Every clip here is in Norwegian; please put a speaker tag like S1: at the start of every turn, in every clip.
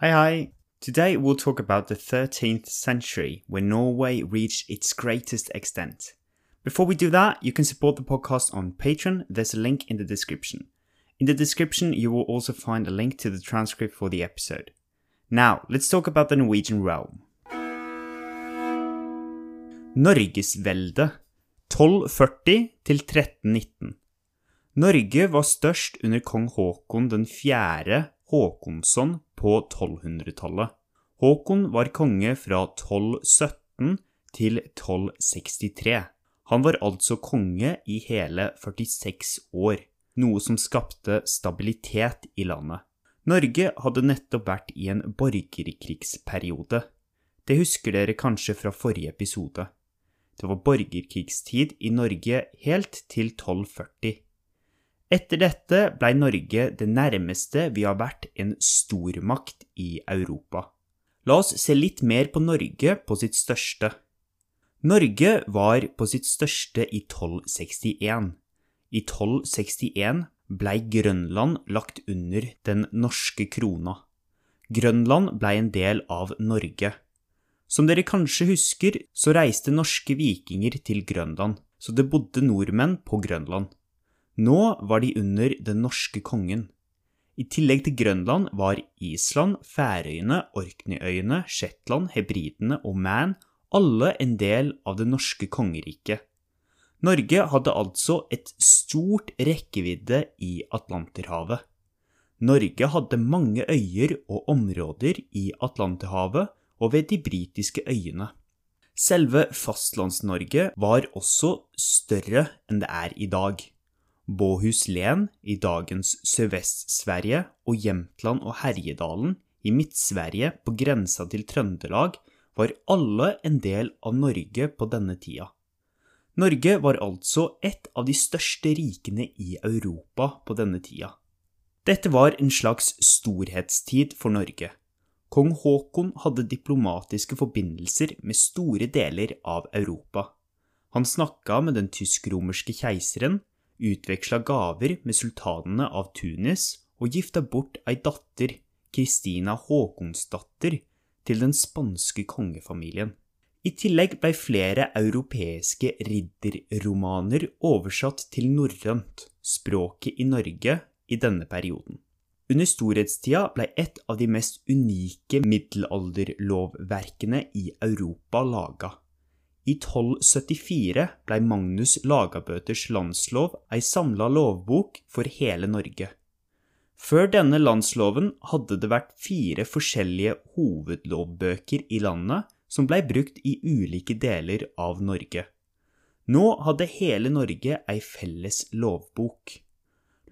S1: Hi, hi. Today we'll talk about the 13th century when Norway reached its greatest extent. Before we do that, you can support the podcast on Patreon. There's a link in the description. In the description, you will also find a link to the transcript for the episode. Now, let's talk about the Norwegian realm. Norgesveldet 1240 til 1319. Norge var størst under kong den fjerde Håkonsson på 1200-tallet. Håkon var konge fra 1217 til 1263. Han var altså konge i hele 46 år, noe som skapte stabilitet i landet. Norge hadde nettopp vært i en borgerkrigsperiode. Det husker dere kanskje fra forrige episode. Det var borgerkrigstid i Norge helt til 1240. Etter dette blei Norge det nærmeste vi har vært en stormakt i Europa. La oss se litt mer på Norge på sitt største. Norge var på sitt største i 1261. I 1261 blei Grønland lagt under den norske krona. Grønland blei en del av Norge. Som dere kanskje husker, så reiste norske vikinger til Grønland, så det bodde nordmenn på Grønland. Nå var de under den norske kongen. I tillegg til Grønland var Island, Færøyene, Orkneyøyene, Shetland, Hebridene og Man alle en del av det norske kongeriket. Norge hadde altså et stort rekkevidde i Atlanterhavet. Norge hadde mange øyer og områder i Atlanterhavet og ved de britiske øyene. Selve Fastlands-Norge var også større enn det er i dag. Båhuslen i dagens Sørvest-Sverige og Jämtland og Herjedalen i Midt-Sverige på grensa til Trøndelag var alle en del av Norge på denne tida. Norge var altså et av de største rikene i Europa på denne tida. Dette var en slags storhetstid for Norge. Kong Haakon hadde diplomatiske forbindelser med store deler av Europa. Han snakka med den tysk-romerske keiseren, utveksla gaver med sultanene av Tunis og gifta bort ei datter, Kristina Håkonsdatter, til den spanske kongefamilien. I tillegg blei flere europeiske ridderromaner oversatt til norrønt, språket i Norge, i denne perioden. Under storhetstida blei et av de mest unike middelalderlovverkene i Europa laga. I 1274 blei Magnus Lagabøters landslov ei samla lovbok for hele Norge. Før denne landsloven hadde det vært fire forskjellige hovedlovbøker i landet som blei brukt i ulike deler av Norge. Nå hadde hele Norge ei felles lovbok.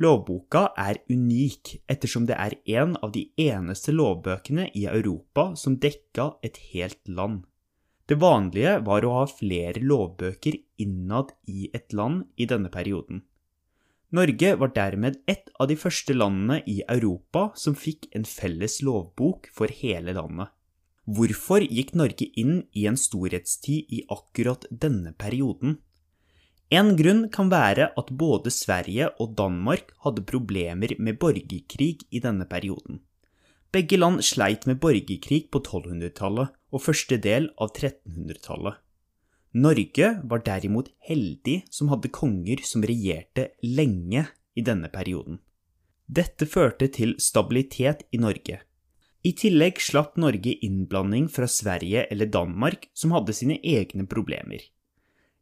S1: Lovboka er unik ettersom det er en av de eneste lovbøkene i Europa som dekka et helt land. Det vanlige var å ha flere lovbøker innad i et land i denne perioden. Norge var dermed et av de første landene i Europa som fikk en felles lovbok for hele landet. Hvorfor gikk Norge inn i en storhetstid i akkurat denne perioden? En grunn kan være at både Sverige og Danmark hadde problemer med borgerkrig i denne perioden. Begge land sleit med borgerkrig på 1200-tallet og første del av 1300-tallet. Norge var derimot heldig som hadde konger som regjerte lenge i denne perioden. Dette førte til stabilitet i Norge. I tillegg slapp Norge innblanding fra Sverige eller Danmark, som hadde sine egne problemer.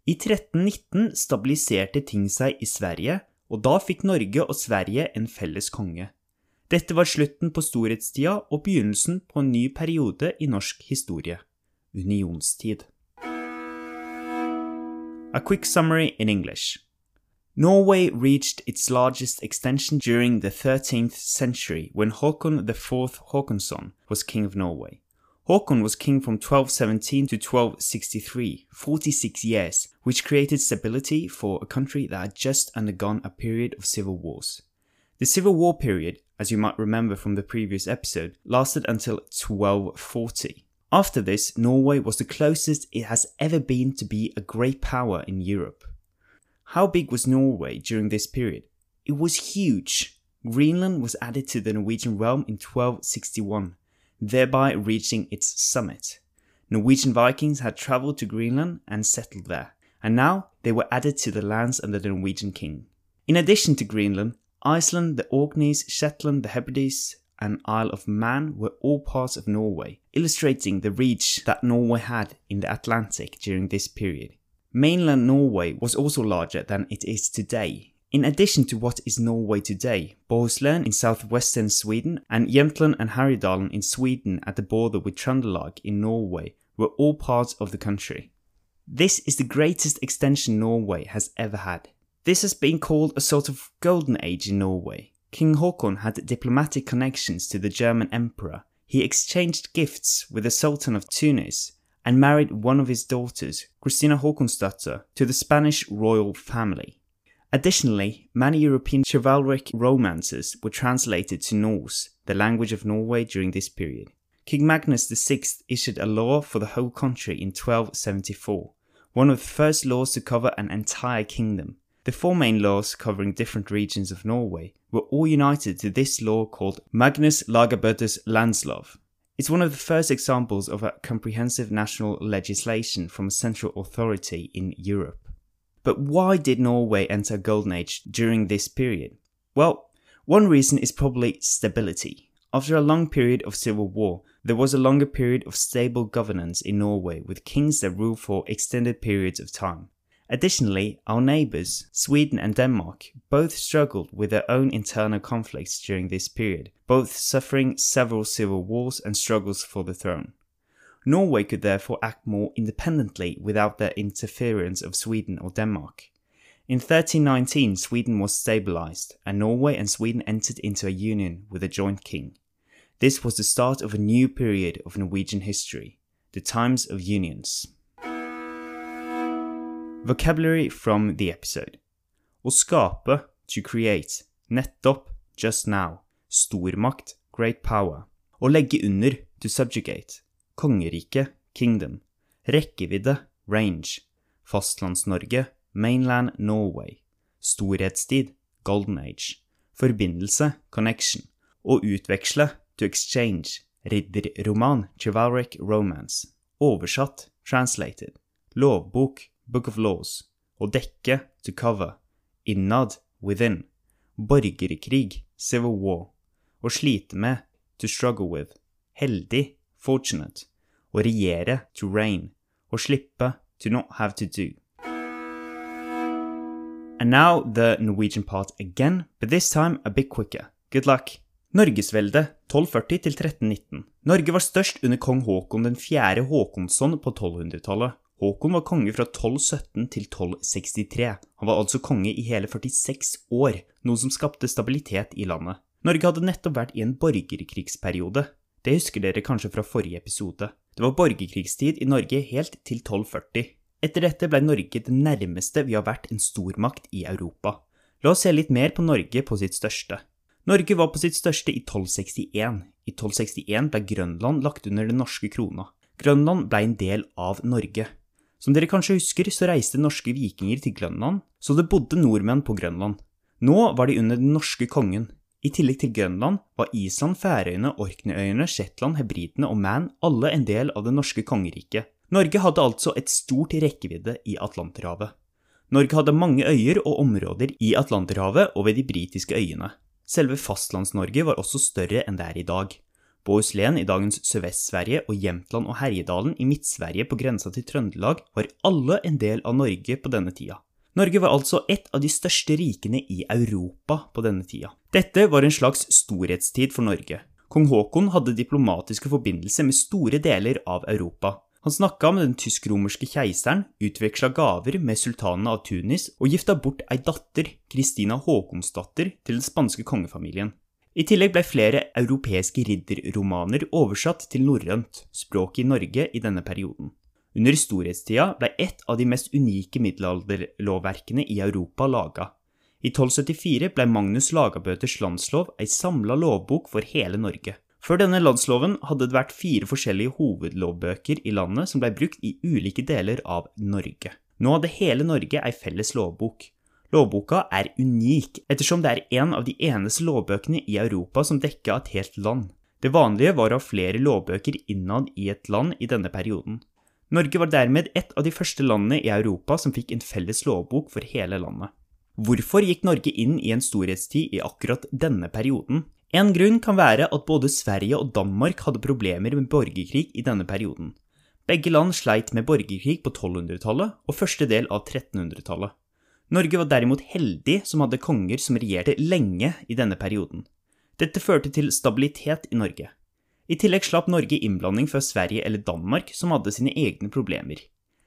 S1: I 1319 stabiliserte ting seg i Sverige, og da fikk Norge og Sverige en felles konge. Dette var slutten på storhetstida og begynnelsen på en ny periode i norsk historie – unionstid. A quick summary in English. Norway reached its largest extension during the 13th century when Håkon IV Håkonsson was king of Norway. Håkon was king from 1217 to 1263, 46 years, which created stability for a country that had just undergone a period of civil wars. The Civil War period, as you might remember from the previous episode, lasted until 1240. After this, Norway was the closest it has ever been to be a great power in Europe. How big was Norway during this period? It was huge. Greenland was added to the Norwegian realm in 1261. thereby reaching its summit. Norwegian Vikings had traveled to Greenland and settled there, and now they were added to the lands under the Norwegian king. In addition to Greenland, Iceland, the Orkneys, Shetland, the Hebrides, and Isle of Man were all parts of Norway, illustrating the reach that Norway had in the Atlantic during this period. Mainland Norway was also larger than it is today. In addition to what is Norway today, Bohuslän in southwestern Sweden and Jämtland and Härjedalen in Sweden at the border with Trøndelag in Norway were all parts of the country. This is the greatest extension Norway has ever had. This has been called a sort of golden age in Norway. King Haakon had diplomatic connections to the German emperor. He exchanged gifts with the Sultan of Tunis and married one of his daughters, Christina Håkonsdotter, to the Spanish royal family. Additionally, many European chivalric romances were translated to Norse, the language of Norway during this period. King Magnus VI issued a law for the whole country in 1274, one of the first laws to cover an entire kingdom. The four main laws covering different regions of Norway were all united to this law called Magnus Lagabøtes Landslov. It's one of the first examples of a comprehensive national legislation from a central authority in Europe. But why did Norway enter golden age during this period? Well, one reason is probably stability. After a long period of civil war, there was a longer period of stable governance in Norway with kings that ruled for extended periods of time. Additionally, our neighbours, Sweden and Denmark, both struggled with their own internal conflicts during this period, both suffering several civil wars and struggles for the throne. Norway could therefore act more independently without the interference of Sweden or Denmark. In 1319, Sweden was stabilized, and Norway and Sweden entered into a union with a joint king. This was the start of a new period of Norwegian history, the times of unions. Vocabulary from the episode. Å skape, to create. Nettopp, just now. Stormakt, great power. Å legge under, to subjugate. Kongerike, kingdom. Rekkevidde, range. Fastlands-Norge, mainland Norway. Storhetstid, golden age. Forbindelse, connection. Å utveksle, to exchange. Ridderroman, chivalric romance. Oversatt, translated. Lovbok, Book of Laws. og dekke, to cover. Innad, within. Borgerkrig, civil war. Å slite med, to struggle with. Heldig, fortunate. Å regjere, to reign. Å slippe, to not have to do. And now the Norwegian part again, but this time a bit quicker. Good luck! Norgesveldet 1240 1319. Norge var størst under kong Haakon den 4. Håkonsson på 1200-tallet. Håkon var konge fra 1217 til 1263. Han var altså konge i hele 46 år, noe som skapte stabilitet i landet. Norge hadde nettopp vært i en borgerkrigsperiode. Det husker dere kanskje fra forrige episode. Det var borgerkrigstid i Norge helt til 1240. Etter dette ble Norge det nærmeste vi har vært en stormakt i Europa. La oss se litt mer på Norge på sitt største. Norge var på sitt største i 1261. I 1261 ble Grønland lagt under den norske krona. Grønland ble en del av Norge. Som dere kanskje husker, så reiste norske vikinger til Grønland, så det bodde nordmenn på Grønland. Nå var de under den norske kongen. I tillegg til Grønland var Island, Færøyene, Orkneyøyene, Shetland, Hebridene og Man alle en del av det norske kongeriket. Norge hadde altså et stort rekkevidde i Atlanterhavet. Norge hadde mange øyer og områder i Atlanterhavet og ved de britiske øyene. Selve Fastlands-Norge var også større enn det er i dag. Bohuslän i dagens Sørvest-Sverige og Jämtland og Herjedalen i Midt-Sverige på grensa til Trøndelag var alle en del av Norge på denne tida. Norge var altså et av de største rikene i Europa på denne tida. Dette var en slags storhetstid for Norge. Kong Haakon hadde diplomatiske forbindelser med store deler av Europa. Han snakka med den tysk-romerske keiseren, utveksla gaver med sultanene av Tunis og gifta bort ei datter, Kristina Haakonsdatter, til den spanske kongefamilien. I tillegg ble flere europeiske ridderromaner oversatt til norrønt, språket i Norge i denne perioden. Under storhetstida ble et av de mest unike middelalderlovverkene i Europa laga. I 1274 ble Magnus Lagabøters landslov ei samla lovbok for hele Norge. Før denne landsloven hadde det vært fire forskjellige hovedlovbøker i landet som ble brukt i ulike deler av Norge. Nå hadde hele Norge ei felles lovbok. Lovboka er unik, ettersom det er en av de eneste lovbøkene i Europa som dekka et helt land. Det vanlige var å ha flere lovbøker innad i et land i denne perioden. Norge var dermed et av de første landene i Europa som fikk en felles lovbok for hele landet. Hvorfor gikk Norge inn i en storhetstid i akkurat denne perioden? En grunn kan være at både Sverige og Danmark hadde problemer med borgerkrig i denne perioden. Begge land sleit med borgerkrig på 1200-tallet og første del av 1300-tallet. Norge var derimot heldig som hadde konger som regjerte lenge i denne perioden. Dette førte til stabilitet i Norge. I tillegg slapp Norge innblanding fra Sverige eller Danmark, som hadde sine egne problemer.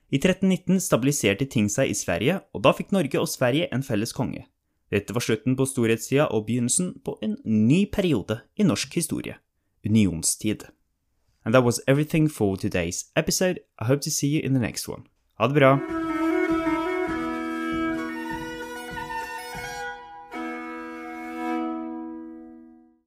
S1: I 1319 stabiliserte ting seg i Sverige, og da fikk Norge og Sverige en felles konge. Dette var slutten på storhetstida og begynnelsen på en ny periode i norsk historie unionstid. And that was everything for today's episode. I hope to see you in the next one. Ha det bra!